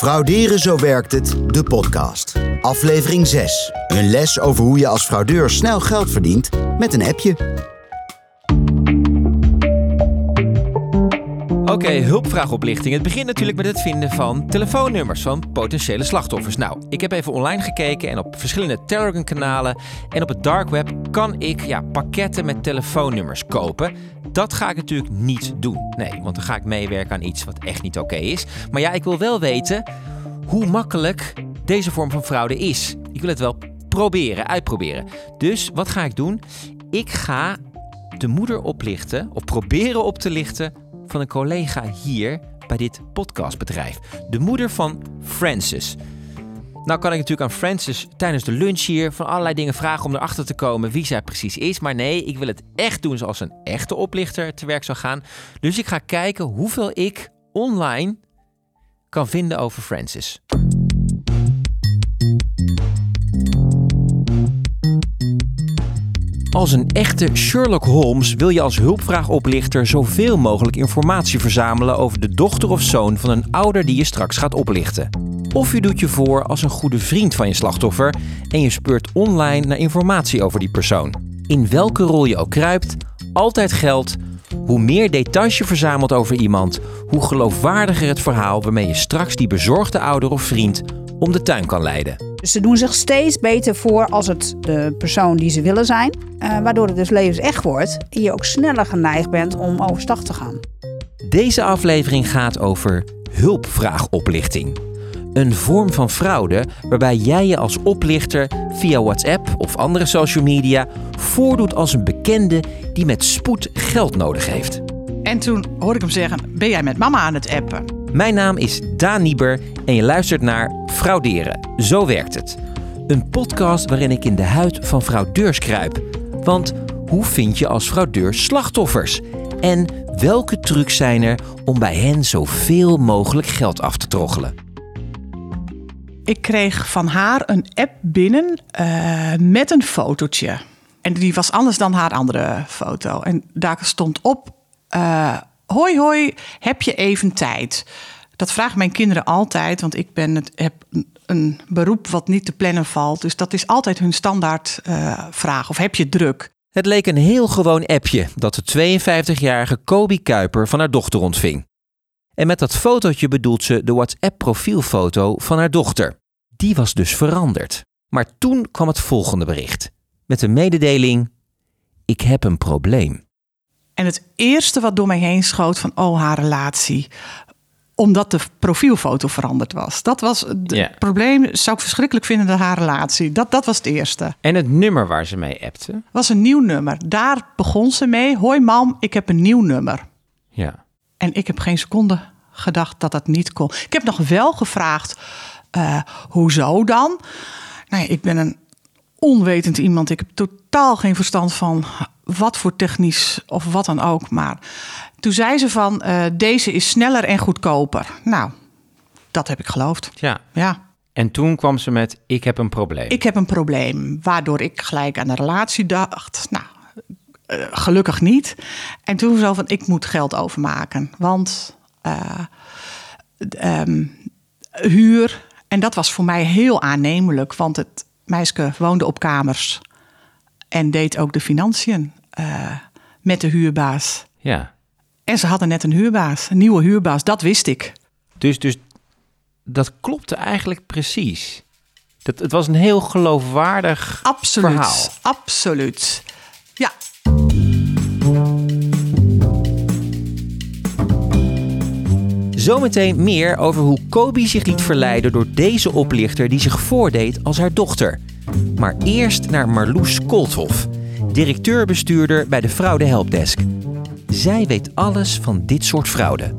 Frauderen zo werkt het, de podcast. Aflevering 6. Een les over hoe je als fraudeur snel geld verdient met een appje. Oké, hulpvraagoplichting. Het begint natuurlijk met het vinden van telefoonnummers van potentiële slachtoffers. Nou, ik heb even online gekeken en op verschillende Telegram-kanalen en op het dark web kan ik ja, pakketten met telefoonnummers kopen. Dat ga ik natuurlijk niet doen. Nee, want dan ga ik meewerken aan iets wat echt niet oké is. Maar ja, ik wil wel weten hoe makkelijk deze vorm van fraude is. Ik wil het wel proberen, uitproberen. Dus wat ga ik doen? Ik ga de moeder oplichten, of proberen op te lichten van een collega hier bij dit podcastbedrijf. De moeder van Francis. Nou kan ik natuurlijk aan Francis tijdens de lunch hier van allerlei dingen vragen om erachter te komen wie zij precies is. Maar nee, ik wil het echt doen zoals een echte oplichter te werk zou gaan. Dus ik ga kijken hoeveel ik online kan vinden over Francis. Als een echte Sherlock Holmes wil je als hulpvraagoplichter zoveel mogelijk informatie verzamelen over de dochter of zoon van een ouder die je straks gaat oplichten. Of je doet je voor als een goede vriend van je slachtoffer en je speurt online naar informatie over die persoon. In welke rol je ook kruipt, altijd geldt: hoe meer details je verzamelt over iemand, hoe geloofwaardiger het verhaal waarmee je straks die bezorgde ouder of vriend om de tuin kan leiden. Dus ze doen zich steeds beter voor als het de persoon die ze willen zijn. Uh, waardoor het dus levensecht wordt en je ook sneller geneigd bent om overstag te gaan. Deze aflevering gaat over hulpvraagoplichting. Een vorm van fraude waarbij jij je als oplichter via WhatsApp of andere social media voordoet als een bekende die met spoed geld nodig heeft. En toen hoorde ik hem zeggen: Ben jij met mama aan het appen? Mijn naam is Daan Nieber en je luistert naar Frauderen. Zo werkt het. Een podcast waarin ik in de huid van fraudeurs kruip. Want hoe vind je als fraudeur slachtoffers? En welke trucs zijn er om bij hen zoveel mogelijk geld af te troggelen? Ik kreeg van haar een app binnen uh, met een fotootje. En die was anders dan haar andere foto. En daar stond op: uh, Hoi, hoi, heb je even tijd? Dat vragen mijn kinderen altijd, want ik ben het, heb een beroep wat niet te plannen valt. Dus dat is altijd hun standaard uh, vraag. Of heb je druk? Het leek een heel gewoon appje dat de 52-jarige Kobi Kuiper van haar dochter ontving. En met dat fotootje bedoelt ze de WhatsApp-profielfoto van haar dochter. Die was dus veranderd. Maar toen kwam het volgende bericht. Met de mededeling: Ik heb een probleem. En het eerste wat door mij heen schoot van, oh, haar relatie omdat de profielfoto veranderd was. Dat was het probleem. Zou ik verschrikkelijk vinden, de haar relatie. Dat, dat was het eerste. En het nummer waar ze mee appte? Was een nieuw nummer. Daar begon ze mee. Hoi mam, ik heb een nieuw nummer. Ja. En ik heb geen seconde gedacht dat dat niet kon. Ik heb nog wel gevraagd, uh, hoezo dan? Nou ja, ik ben een onwetend iemand. Ik heb totaal geen verstand van wat voor technisch of wat dan ook. Maar toen zei ze van, uh, deze is sneller en goedkoper. Nou, dat heb ik geloofd. Ja. ja. En toen kwam ze met, ik heb een probleem. Ik heb een probleem, waardoor ik gelijk aan de relatie dacht. Nou, uh, gelukkig niet. En toen zo van, ik moet geld overmaken. Want uh, um, huur, en dat was voor mij heel aannemelijk. Want het meisje woonde op kamers en deed ook de financiën uh, met de huurbaas. Ja. En ze hadden net een huurbaas, een nieuwe huurbaas, dat wist ik. Dus, dus dat klopte eigenlijk precies. Dat, het was een heel geloofwaardig absoluut, verhaal. Absoluut, ja. Zometeen meer over hoe Kobi zich liet verleiden door deze oplichter die zich voordeed als haar dochter. Maar eerst naar Marloes Kolthoff, directeur-bestuurder bij de Fraude Helpdesk. Zij weet alles van dit soort fraude.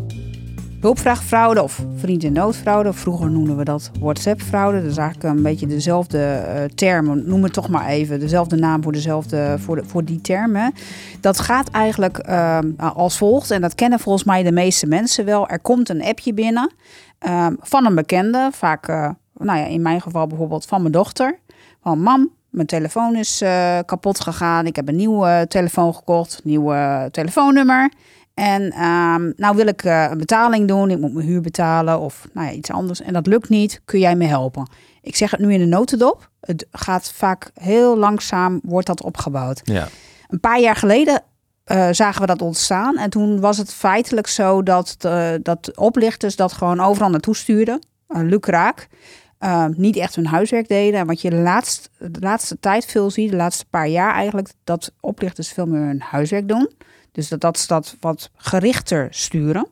Hulpvraagfraude of vriend in noodfraude, vroeger noemden we dat WhatsApp-fraude. Dat is eigenlijk een beetje dezelfde uh, term, noem het toch maar even, dezelfde naam voor, dezelfde, voor, die termen. Dat gaat eigenlijk uh, als volgt, en dat kennen volgens mij de meeste mensen wel. Er komt een appje binnen uh, van een bekende, vaak, uh, nou ja, in mijn geval bijvoorbeeld van mijn dochter. Van mam, mijn telefoon is kapot gegaan. Ik heb een nieuwe telefoon gekocht, nieuwe telefoonnummer. En ehm, nou wil ik eh, een betaling doen, ik moet mijn huur betalen of nou ja, iets anders. En dat lukt niet, kun jij me helpen? Ik zeg het nu in de notendop. Het gaat vaak heel langzaam, wordt dat opgebouwd. Ja. Een paar jaar geleden eh, zagen we dat ontstaan. En toen was het feitelijk zo dat, de, dat oplichters dat gewoon overal naartoe stuurden. Uh, lukraak. Uh, niet echt hun huiswerk deden. En wat je de laatste, de laatste tijd veel ziet, de laatste paar jaar eigenlijk, dat oplichters veel meer hun huiswerk doen. Dus dat, dat ze dat wat gerichter sturen.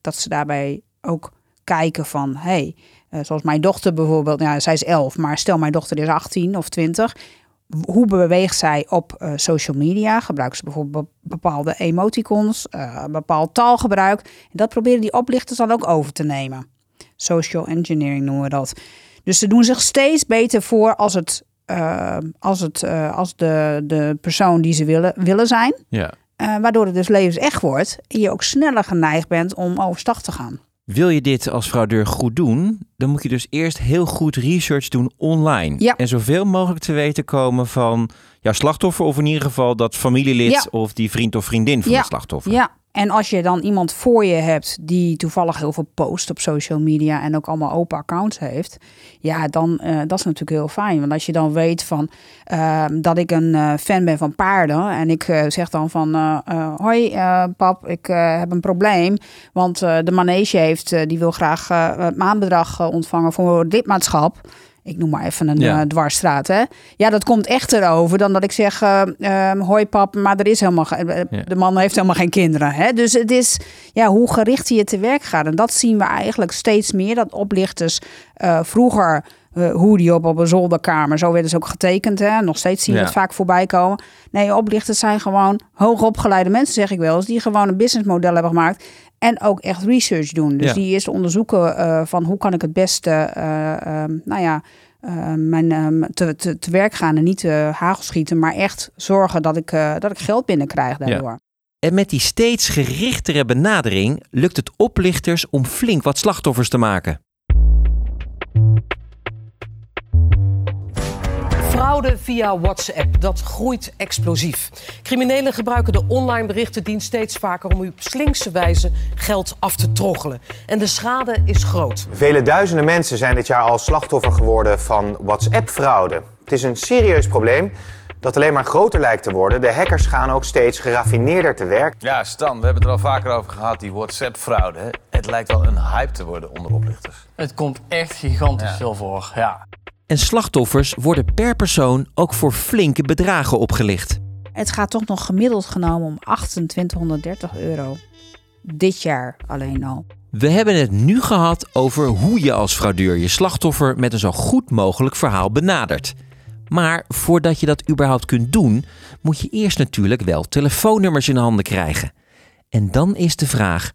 Dat ze daarbij ook kijken van, hey, uh, zoals mijn dochter bijvoorbeeld, ja, zij is 11, maar stel mijn dochter is 18 of 20. Hoe beweegt zij op uh, social media? Gebruiken ze bijvoorbeeld bepaalde emoticons, uh, bepaald taalgebruik? En dat proberen die oplichters dan ook over te nemen. Social engineering noemen we dat. Dus ze doen zich steeds beter voor als, het, als, het, als de, de persoon die ze willen, willen zijn. Ja. Uh, waardoor het dus levensecht wordt en je ook sneller geneigd bent om overstag te gaan. Wil je dit als fraudeur goed doen, dan moet je dus eerst heel goed research doen online. Ja. En zoveel mogelijk te weten komen van jouw slachtoffer, of in ieder geval dat familielid Ja. of die vriend of vriendin van Ja. het slachtoffer. Ja, en als je dan iemand voor je hebt die toevallig heel veel post op social media en ook allemaal open accounts heeft, ja, dan uh, dat is natuurlijk heel fijn. Want als je dan weet van uh, dat ik een uh, fan ben van paarden en ik uh, zeg dan van hoi pap, ik heb een probleem, want de manege heeft die wil graag het maandbedrag ontvangen voor lidmaatschap. Ik noem maar even een Ja. ja. dwarsstraat. Hè? Ja, dat komt echter over dan dat ik zeg: uh, Hoi pap, maar er is helemaal Ja. de man heeft helemaal geen kinderen. Hè? Dus het is ja, hoe gericht je te werk gaat. En dat zien we eigenlijk steeds meer. Dat oplichters uh, vroeger. Hoe die op, op een zolderkamer, zo werden ze ook getekend. Hè? Nog steeds zien we Ja. het vaak voorbij komen. Nee, oplichters zijn gewoon hoogopgeleide mensen, zeg ik wel eens, die gewoon een businessmodel hebben gemaakt. En ook echt research doen. Dus Ja. die eerst onderzoeken uh, van hoe kan ik het beste, uh, um, nou ja, uh, mijn, um, te, te, te werk gaan en niet uh, hagelschieten, maar echt zorgen dat ik, dat ik geld binnenkrijg daardoor. Ja. En met die steeds gerichtere benadering lukt het oplichters om flink wat slachtoffers te maken. Fraude via WhatsApp, dat groeit explosief. Criminelen gebruiken de online berichtendienst steeds vaker om u op slinkse wijze geld af te troggelen. En de schade is groot. Vele duizenden mensen zijn dit jaar al slachtoffer geworden van WhatsApp-fraude. Het is een serieus probleem dat alleen maar groter lijkt te worden. De hackers gaan ook steeds geraffineerder te werk. Ja, Stan, we hebben het er al vaker over gehad, die WhatsApp-fraude. Het lijkt wel een hype te worden onder oplichters. Het komt echt gigantisch Ja. veel voor, ja. En slachtoffers worden per persoon ook voor flinke bedragen opgelicht. Het gaat toch nog gemiddeld genomen om 2830 euro. Dit jaar alleen al. We hebben het nu gehad over hoe je als fraudeur je slachtoffer met een zo goed mogelijk verhaal benadert. Maar voordat je dat überhaupt kunt doen, moet je eerst natuurlijk wel telefoonnummers in handen krijgen. En dan is de vraag: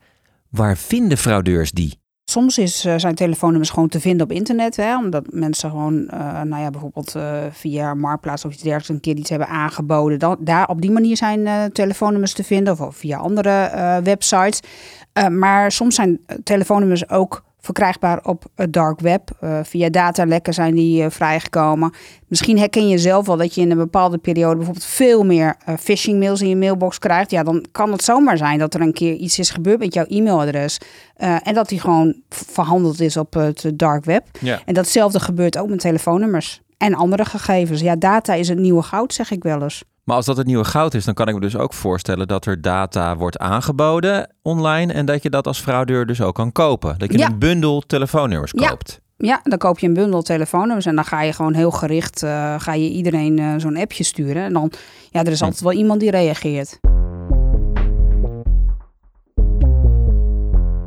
waar vinden fraudeurs die? Soms is, uh, zijn telefoonnummers gewoon te vinden op internet. Hè, omdat mensen gewoon, uh, nou ja, bijvoorbeeld uh, via Marktplaats of iets dergelijks een keer iets hebben aangeboden. Dan, daar op die manier zijn telefoonnummers te vinden of via andere websites. Maar soms zijn telefoonnummers ook verkrijgbaar op het dark web. Uh, via datalekken zijn die uh, vrijgekomen. Misschien herken je zelf wel dat je in een bepaalde periode bijvoorbeeld veel meer uh, phishing mails in je mailbox krijgt. Ja, dan kan het zomaar zijn dat er een keer iets is gebeurd met jouw e-mailadres. En dat die gewoon verhandeld is op het dark web. Ja. En datzelfde gebeurt ook met telefoonnummers. En andere gegevens. Ja, data is het nieuwe goud, zeg ik wel eens. Maar als dat het nieuwe goud is, dan kan ik me dus ook voorstellen dat er data wordt aangeboden online en dat je dat als fraudeur dus ook kan kopen. Dat je Ja. een bundel telefoonnummers Ja. koopt. Ja, dan koop je een bundel telefoonnummers en dan ga je gewoon heel gericht, uh, ga je iedereen uh, zo'n appje sturen. En dan, ja, er is altijd wel iemand die reageert.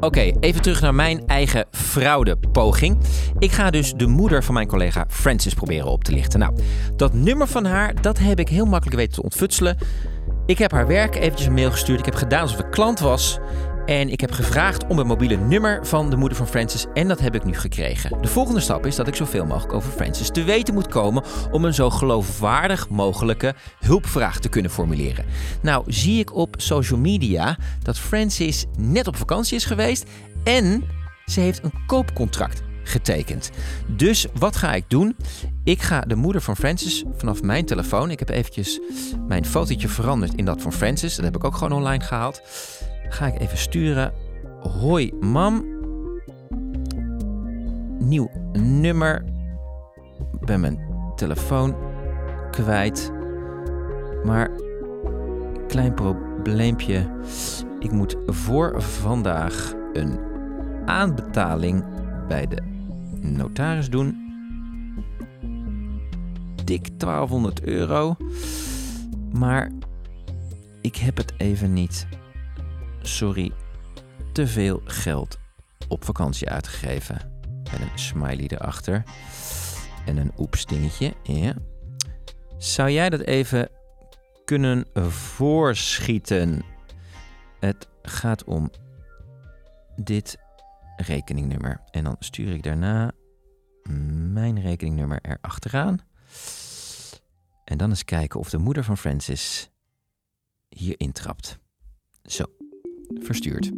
Oké, even terug naar mijn eigen fraudepoging. Ik ga dus de moeder van mijn collega Francis proberen op te lichten. Nou, dat nummer van haar, dat heb ik heel makkelijk weten te ontfutselen. Ik heb haar werk eventjes een mail gestuurd. Ik heb gedaan alsof ik klant was. En ik heb gevraagd om het mobiele nummer van de moeder van Francis en dat heb ik nu gekregen. De volgende stap is dat ik zoveel mogelijk over Francis te weten moet komen om een zo geloofwaardig mogelijke hulpvraag te kunnen formuleren. Nou zie ik op social media dat Francis net op vakantie is geweest en ze heeft een koopcontract getekend. Dus wat ga ik doen? Ik ga de moeder van Francis vanaf mijn telefoon, ik heb eventjes mijn fotootje veranderd in dat van Francis, dat heb ik ook gewoon online gehaald ga ik even sturen. Hoi mam. Nieuw nummer. Ik ben mijn telefoon kwijt. Maar klein probleempje. Ik moet voor vandaag een aanbetaling bij de notaris doen. Dik 1200 euro. Maar ik heb het even niet. Sorry, te veel geld op vakantie uitgegeven. Met een smiley erachter. En een oeps dingetje. Ja. Zou jij dat even kunnen voorschieten? Het gaat om dit rekeningnummer. En dan stuur ik daarna mijn rekeningnummer erachteraan. En dan eens kijken of de moeder van Francis hier intrapt. Zo, verstuurd.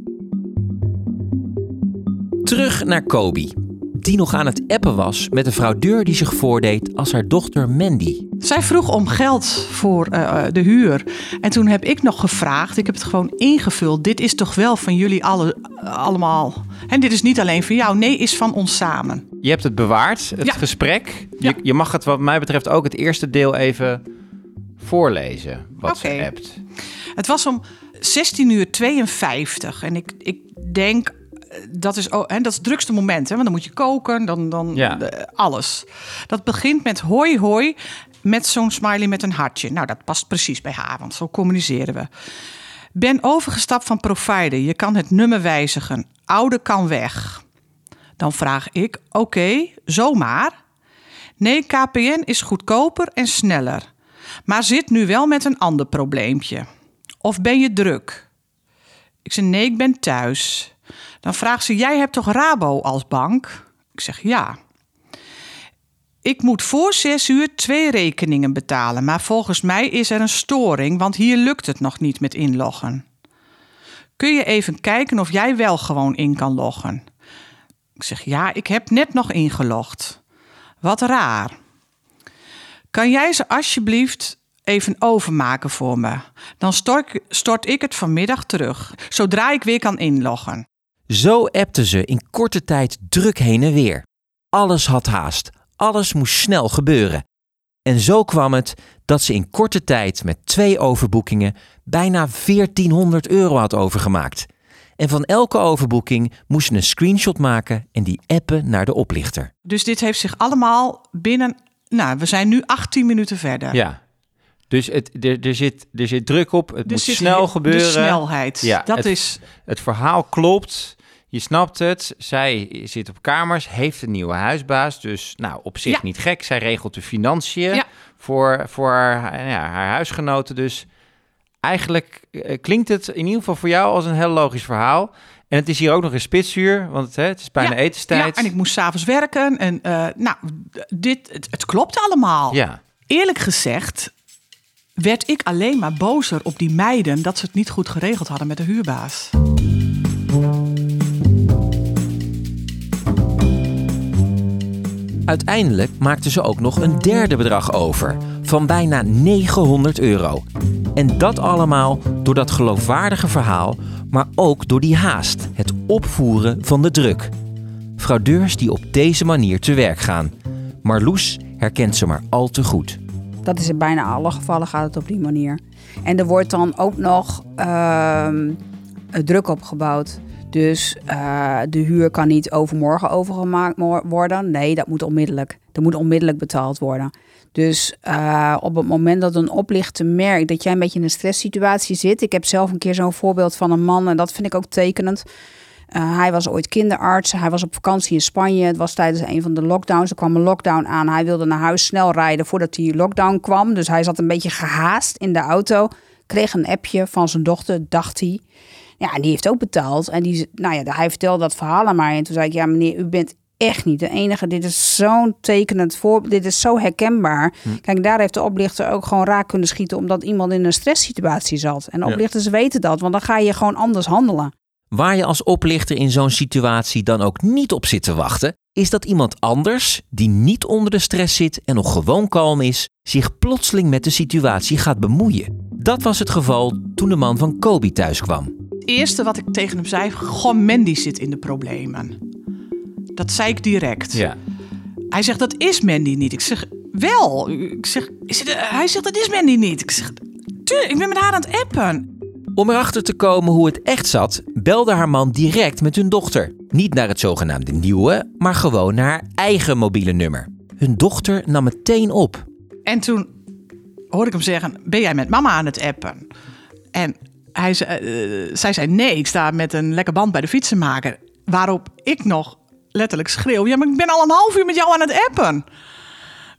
Terug naar Kobe, die nog aan het appen was met een fraudeur die zich voordeed als haar dochter Mandy. Zij vroeg om geld voor eh, de huur. En toen heb ik nog gevraagd, ik heb het gewoon ingevuld. Dit is toch wel van jullie alle, allemaal. En dit is niet alleen voor jou, nee, is van ons samen. Je hebt het bewaard, het Ja. gesprek. Ja. Je, je mag het wat mij betreft ook het eerste deel even voorlezen wat ze Oké. appt. Het was om 16 uur 52. En ik, ik denk, eh, dat is, oh, hè, dat is het drukste moment. Hè? Want dan moet je koken, dan, dan Ja. eh, alles. Dat begint met hoi hoi, met zo'n smiley met een hartje. Nou, dat past precies bij haar, want zo communiceren we. Ben overgestapt van provider. Je kan het nummer wijzigen. Oude kan weg. Dan vraag ik, oké, zomaar? Nee, KPN is goedkoper en sneller. Maar zit nu wel met een ander probleempje. Of ben je druk? Ik zeg, nee, ik ben thuis. Dan vraagt ze, jij hebt toch Rabo als bank? Ik zeg, ja. Ik moet voor zes uur twee rekeningen betalen. Maar volgens mij is er een storing, want hier lukt het nog niet met inloggen. Kun je even kijken of jij wel gewoon in kan loggen? Ik zeg, ja, ik heb net nog ingelogd. Wat raar. Kan jij ze alsjeblieft even overmaken voor me? Dan stort, stort ik het vanmiddag terug, zodra ik weer kan inloggen. Zo appten ze in korte tijd druk heen en weer. Alles had haast, alles moest snel gebeuren. En zo kwam het dat ze in korte tijd met twee overboekingen bijna 1400 euro had overgemaakt. En van elke overboeking moest ze een screenshot maken en die appen naar de oplichter. Dus dit heeft zich allemaal binnen. Nou, we zijn nu 18 minuten verder. Ja. Dus het, er, er, zit, er zit druk op, het Er moet snel gebeuren. De snelheid. Ja, dat het- is. Het verhaal klopt. Je snapt het. Zij zit op kamers, heeft een nieuwe huisbaas. Dus nou, op zich Ja. niet gek. Zij regelt de financiën Ja. voor, voor haar, ja, haar huisgenoten. Dus eigenlijk eh, klinkt het in ieder geval voor jou als een heel logisch verhaal. En het is hier ook nog in spitsuur, want hè, het is bijna ja, etenstijd. Ja, en ik moest s'avonds werken. En eh, nou, dit, het, het klopt allemaal. Ja. Eerlijk gezegd werd ik alleen maar bozer op die meiden dat ze het niet goed geregeld hadden met de huurbaas. Uiteindelijk maakten ze ook nog een derde bedrag over, van bijna 900 euro. En dat allemaal door dat geloofwaardige verhaal, maar ook door die haast, het opvoeren van de druk. Fraudeurs die op deze manier te werk gaan. Marloes herkent ze maar al te goed. Dat is in bijna alle gevallen gaat het op die manier. En er wordt dan ook nog ehm, eh, druk opgebouwd. Dus eh, de huur kan niet overmorgen overgemaakt worden. Nee, dat moet onmiddellijk. Dat moet onmiddellijk betaald worden. Dus eh, op het moment dat een oplichter merkt dat jij een beetje in een stresssituatie zit. Ik heb zelf een keer zo'n voorbeeld van een man en dat vind ik ook tekenend. Eh, hij was ooit kinderarts. Hij was op vakantie in Spanje. Het was tijdens een van de lockdowns. Er kwam een lockdown aan. Hij wilde naar huis snel rijden voordat die lockdown kwam. Dus hij zat een beetje gehaast in de auto. Kreeg een appje van zijn dochter, dacht hij. Ja, en die heeft ook betaald. En die, nou ja, hij vertelde dat verhaal aan mij. En toen zei ik, ja meneer, u bent echt niet de enige. Dit is zo'n tekenend voorbeeld. Dit is zo herkenbaar. Kijk, daar heeft de oplichter ook gewoon raak kunnen schieten... omdat iemand in een stresssituatie zat. En oplichters weten dat, want dan ga je gewoon anders handelen. Waar je als oplichter in zo'n situatie dan ook niet op zit te wachten, is dat iemand anders, die niet onder de stress zit en nog gewoon kalm is, zich plotseling met de situatie gaat bemoeien. Dat was het geval toen de man van Kobe thuis kwam. Het eerste wat ik tegen hem zei, goh, Mandy zit in de problemen. Dat zei ik direct. Ja. Hij zegt, dat is Mandy niet. Ik zeg, wel. Ik zeg, is het, hij zegt, dat is Mandy niet. Ik zeg, tuurlijk, ik ben met haar aan het appen. Om erachter te komen hoe het echt zat, belde haar man direct met hun dochter. Niet naar het zogenaamde nieuwe, maar gewoon naar haar eigen mobiele nummer. Hun dochter nam meteen op. En toen hoorde ik hem zeggen, ben jij met mama aan het appen? En hij, ze- eh, zij zei, nee, ik sta met een lekker band bij de fietsenmaker. Waarop ik nog letterlijk schreeuw, ja, maar ik ben al een half uur met jou aan het appen.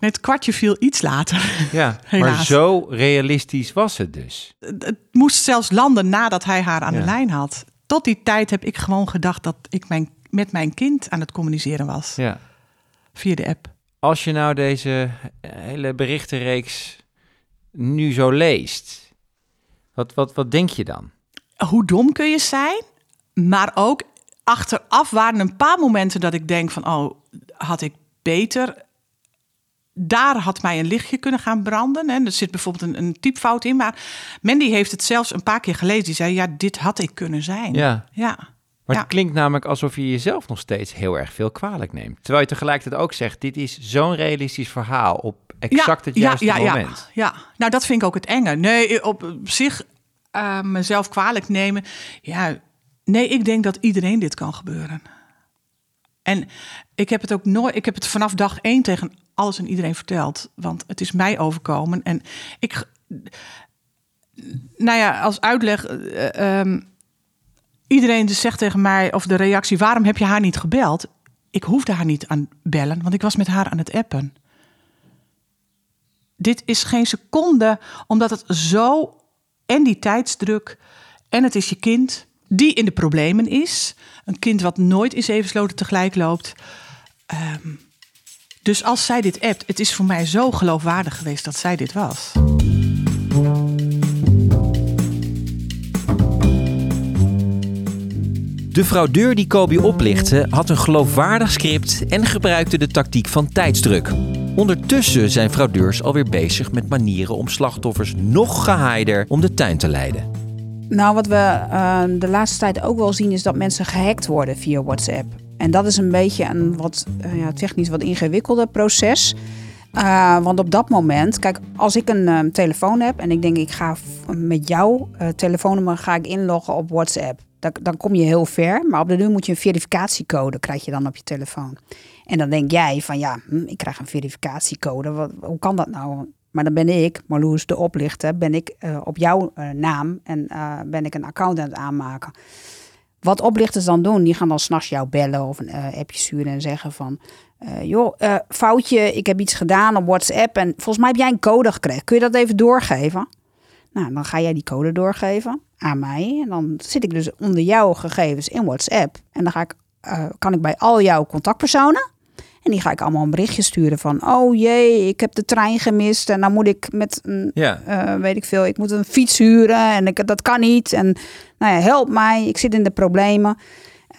Het kwartje viel iets later. Ja, maar zo realistisch was het dus. Het moest zelfs landen nadat hij haar aan Ja. de lijn had. Tot die tijd heb ik gewoon gedacht dat ik mijn, met mijn kind aan het communiceren was. Ja. Via de app. Als je nou deze hele berichtenreeks nu zo leest, wat, wat, wat denk je dan? hoe dom kun je zijn? Maar ook achteraf waren een paar momenten dat ik denk van... oh, had ik beter... Daar had mij een lichtje kunnen gaan branden. En er zit bijvoorbeeld een, een typfout in. Maar Mandy heeft het zelfs een paar keer gelezen. Die zei, ja, dit had ik kunnen zijn. Ja. Ja. Maar Ja. het klinkt namelijk alsof je jezelf nog steeds heel erg veel kwalijk neemt. Terwijl je tegelijkertijd ook zegt, dit is zo'n realistisch verhaal op exact het juiste ja, ja, moment. Ja, ja, nou dat vind ik ook het enge. Nee, op zich eh, mezelf kwalijk nemen. Ja, nee, ik denk dat iedereen dit kan gebeuren. En ik heb het ook nooit, ik heb het vanaf dag één tegen alles en iedereen verteld. Want het is mij overkomen. En ik, nou ja, als uitleg, eh, ehm, iedereen dus zegt tegen mij, of de reactie, waarom heb je haar niet gebeld? Ik hoefde haar niet aan bellen, want ik was met haar aan het appen dit is geen seconde, omdat het zo en die tijdsdruk en het is je kind die in de problemen is. Een kind wat nooit in zeven sloten tegelijk loopt. Ehm, dus als zij dit appt, het is voor mij zo geloofwaardig geweest dat zij dit was. De fraudeur die Kobi oplichtte had een geloofwaardig script en gebruikte de tactiek van tijdsdruk. Ondertussen zijn fraudeurs alweer bezig met manieren om slachtoffers nog gehaider om de tuin te leiden. Nou, wat we eh, de laatste tijd ook wel zien is dat mensen gehackt worden via WhatsApp. En dat is een beetje een wat eh, ja, technisch wat ingewikkelder proces. Eh, want op dat moment, kijk, als ik een eh, telefoon heb en ik denk ik ga met jouw eh, telefoonnummer ga ik inloggen op WhatsApp. Dan, dan kom je heel ver, maar op de duur moet je een verificatiecode krijg je dan op je telefoon. En dan denk jij van ja, hm, ik krijg een verificatiecode. Wat, hoe kan dat nou? Maar dan ben ik, Marloes de oplichter, ben ik op jouw naam en ben ik een account aan het aanmaken. Wat oplichters dan doen, die gaan dan s'nachts jou bellen of een eh, appje sturen en zeggen van... eh, joh, eh, foutje, ik heb iets gedaan op WhatsApp en volgens mij heb jij een code gekregen. Kun je dat even doorgeven? Nou, dan ga jij die code doorgeven aan mij. En dan zit ik dus onder jouw gegevens in WhatsApp. En dan ga ik, kan ik bij al jouw contactpersonen... En die ga ik allemaal een berichtje sturen van... oh jee, ik heb de trein gemist en dan moet ik met een Ja. eh, weet ik veel, ik moet een fiets huren en ik, dat kan niet. En nou ja, help mij, ik zit in de problemen.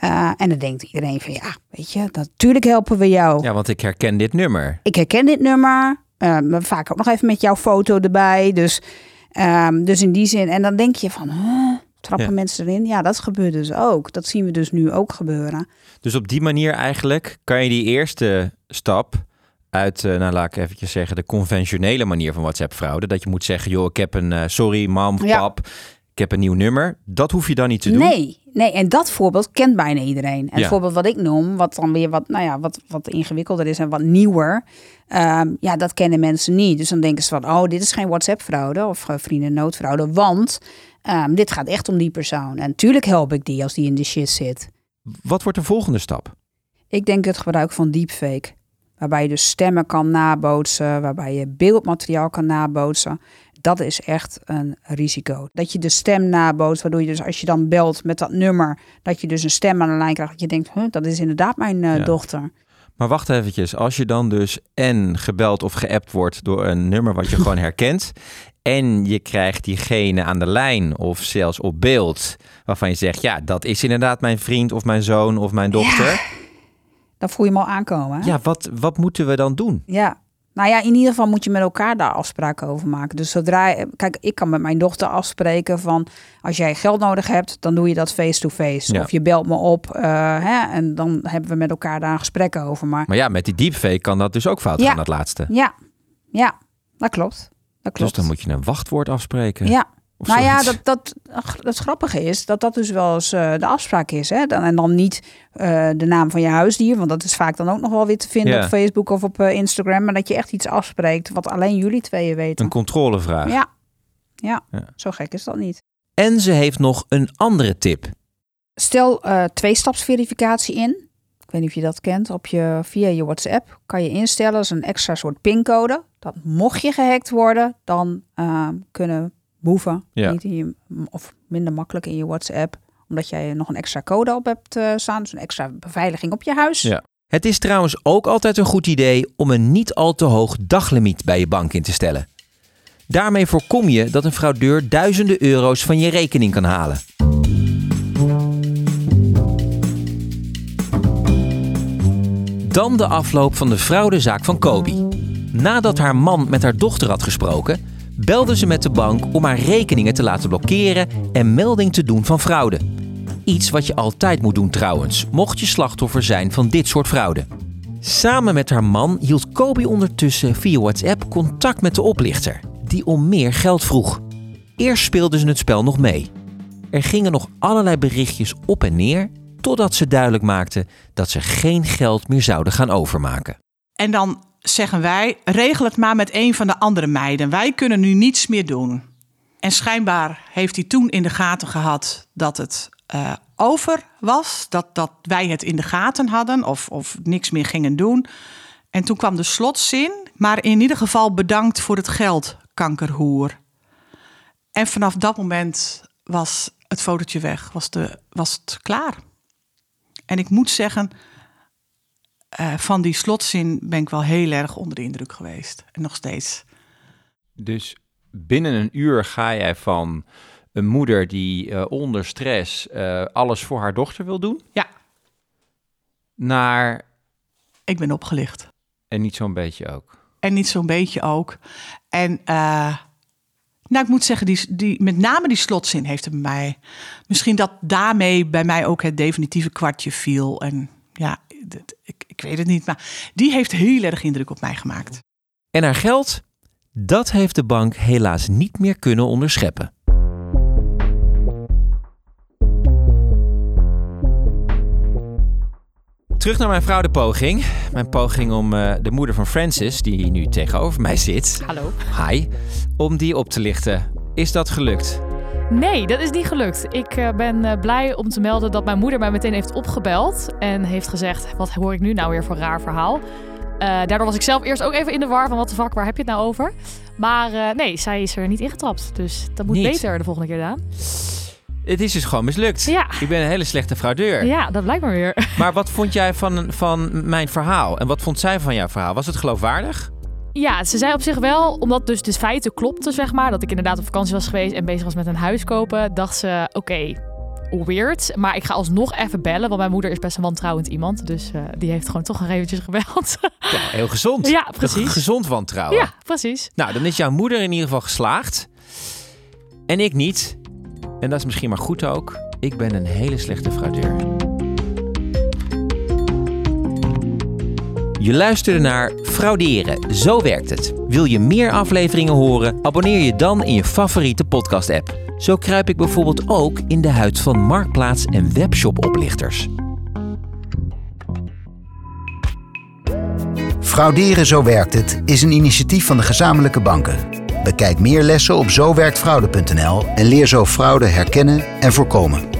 Eh, en dan denkt iedereen van ja, weet je, natuurlijk helpen we jou. Ja, want ik herken dit nummer. Ik herken dit nummer, eh, vaak ook nog even met jouw foto erbij. Dus, ehm, dus in die zin, en dan denk je van, huh, trappen Ja. mensen erin? Ja, dat gebeurt dus ook. Dat zien we dus nu ook gebeuren. Dus op die manier eigenlijk kan je die eerste stap uit, eh, nou laat ik eventjes zeggen, de conventionele manier van WhatsApp-fraude. Dat je moet zeggen, joh, ik heb een, eh, sorry mam, Ja. pap, ik heb een nieuw nummer. Dat hoef je dan niet te doen. Nee, nee, en dat voorbeeld kent bijna iedereen. En Ja. het voorbeeld wat ik noem, wat dan weer wat, nou ja, wat, wat ingewikkelder is en wat nieuwer, ehm, ja, dat kennen mensen niet. Dus dan denken ze van, oh, dit is geen WhatsApp-fraude of uh, vrienden-noodfraude, want ehm, dit gaat echt om die persoon. En natuurlijk help ik die als die in de shit zit. Wat wordt de volgende stap? Ik denk het gebruik van deepfake. Waarbij je dus stemmen kan nabootsen, waarbij je beeldmateriaal kan nabootsen. Dat is echt een risico. Dat je de stem nabootst, waardoor je dus als je dan belt met dat nummer, dat je dus een stem aan de lijn krijgt. Dat je denkt, huh, dat is inderdaad mijn eh, Ja. dochter. Maar wacht eventjes, als je dan dus en gebeld of geappt wordt door een nummer wat je gewoon herkent... en je krijgt diegene aan de lijn of zelfs op beeld... waarvan je zegt, ja, dat is inderdaad mijn vriend of mijn zoon of mijn dochter... Dan voel je hem al aankomen. Hè? Ja, wat, wat moeten we dan doen? Ja, Nou ja, in ieder geval moet je met elkaar daar afspraken over maken. Dus zodra, kijk, ik kan met mijn dochter afspreken van als jij geld nodig hebt, dan doe je dat face-to-face. Ja. Of je belt me op eh, hè, en dan hebben we met elkaar daar gesprekken over. Maar Maar ja, met die deepfake kan dat dus ook fout Ja. gaan, dat laatste. ja, ja, dat klopt. Dat klopt. Dus dan moet je een wachtwoord afspreken. Ja. Nou ja, dat, dat, dat grappige is dat dat dus wel eens eh, de afspraak is. Hè? Dan, en dan niet eh, de naam van je huisdier, want dat is vaak dan ook nog wel weer te vinden Ja. op Facebook of op eh, Instagram. Maar dat je echt iets afspreekt wat alleen jullie tweeën weten. Een controlevraag. Ja. Ja. Ja. zo gek is dat niet. En ze heeft nog een andere tip. Stel tweestapsverificatie in. Ik weet niet of je dat kent. Op je, via je WhatsApp kan je instellen als een extra soort pincode. Dat mocht je gehackt worden, dan eh, kunnen boeven Ja. niet in je, of minder makkelijk in je WhatsApp. Omdat jij nog een extra code op hebt eh, staan. Dus een extra beveiliging op je huis. Ja. Het is trouwens ook altijd een goed idee om een niet al te hoog daglimiet bij je bank in te stellen. Daarmee voorkom je dat een fraudeur duizenden euro's van je rekening kan halen. Dan de afloop van de fraudezaak van Kobi. Nadat haar man met haar dochter had gesproken, belde ze met de bank om haar rekeningen te laten blokkeren en melding te doen van fraude. Iets wat je altijd moet doen trouwens, mocht je slachtoffer zijn van dit soort fraude. Samen met haar man hield Kobi ondertussen via WhatsApp contact met de oplichter, die om meer geld vroeg. Eerst speelden ze het spel nog mee. Er gingen nog allerlei berichtjes op en neer, totdat ze duidelijk maakte dat ze geen geld meer zouden gaan overmaken. En dan zeggen wij, regel het maar met een van de andere meiden. Wij kunnen nu niets meer doen. En schijnbaar heeft hij toen in de gaten gehad dat het eh, over was. Dat, dat wij het in de gaten hadden of, of niks meer gingen doen. En toen kwam de slotzin. Maar in ieder geval bedankt voor het geld, kankerhoer. En vanaf dat moment was het fotootje weg. Was, de, was het klaar. En ik moet zeggen, eh, van die slotzin ben ik wel heel erg onder de indruk geweest. En nog steeds. Dus binnen een uur ga jij van een moeder die eh, onder stress eh, alles voor haar dochter wil doen, Ja, naar ik ben opgelicht. en niet zo'n beetje ook. En niet zo'n beetje ook. En nou, ik moet zeggen, die, die, met name die slotzin heeft het bij mij. Misschien dat daarmee bij mij ook het definitieve kwartje viel. En ja, ik, ik weet het niet. Maar die heeft heel erg indruk op mij gemaakt. En haar geld, dat heeft de bank helaas niet meer kunnen onderscheppen. Terug naar mijn fraudepoging. Mijn poging om eh, de moeder van Francis, die nu tegenover mij zit, Hallo. hi, om die op te lichten. Is dat gelukt? Nee, dat is niet gelukt. Ik eh, ben eh, blij om te melden dat mijn moeder mij meteen heeft opgebeld en heeft gezegd: Wat hoor ik nu nou weer voor raar verhaal? Daardoor was ik zelf eerst ook even in de war van wat de fuck, waar heb je het nou over? Maar nee, zij is er niet ingetrapt. Dus dat moet Niet? beter de volgende keer gedaan. Het is dus gewoon mislukt. Ja. Ik ben een hele slechte fraudeur. Ja, dat blijkt maar weer. Maar wat vond jij van, van mijn verhaal? En wat vond zij van jouw verhaal? Was het geloofwaardig? Ja, ze zei op zich wel, omdat dus de feiten klopten, zeg maar, dat ik inderdaad op vakantie was geweest en bezig was met een huis kopen, dacht ze, oké, weird, maar ik ga alsnog even bellen, want mijn moeder is best een wantrouwend iemand, dus eh, die heeft gewoon toch nog eventjes gebeld. Ja, heel gezond. Ja, precies. Gezond wantrouwen. ja, precies. Nou, dan is jouw moeder in ieder geval geslaagd. En ik niet. En dat is misschien maar goed ook. Ik ben een hele slechte fraudeur. Je luisterde naar Frauderen. Zo werkt het. Wil je meer afleveringen horen? Abonneer je dan in je favoriete podcast-app. Zo kruip ik bijvoorbeeld ook in de huid van marktplaats- en webshop-oplichters. Frauderen Zo Werkt Het is een initiatief van de gezamenlijke banken. Bekijk meer lessen op zowerktfraude.nl en leer zo fraude herkennen en voorkomen.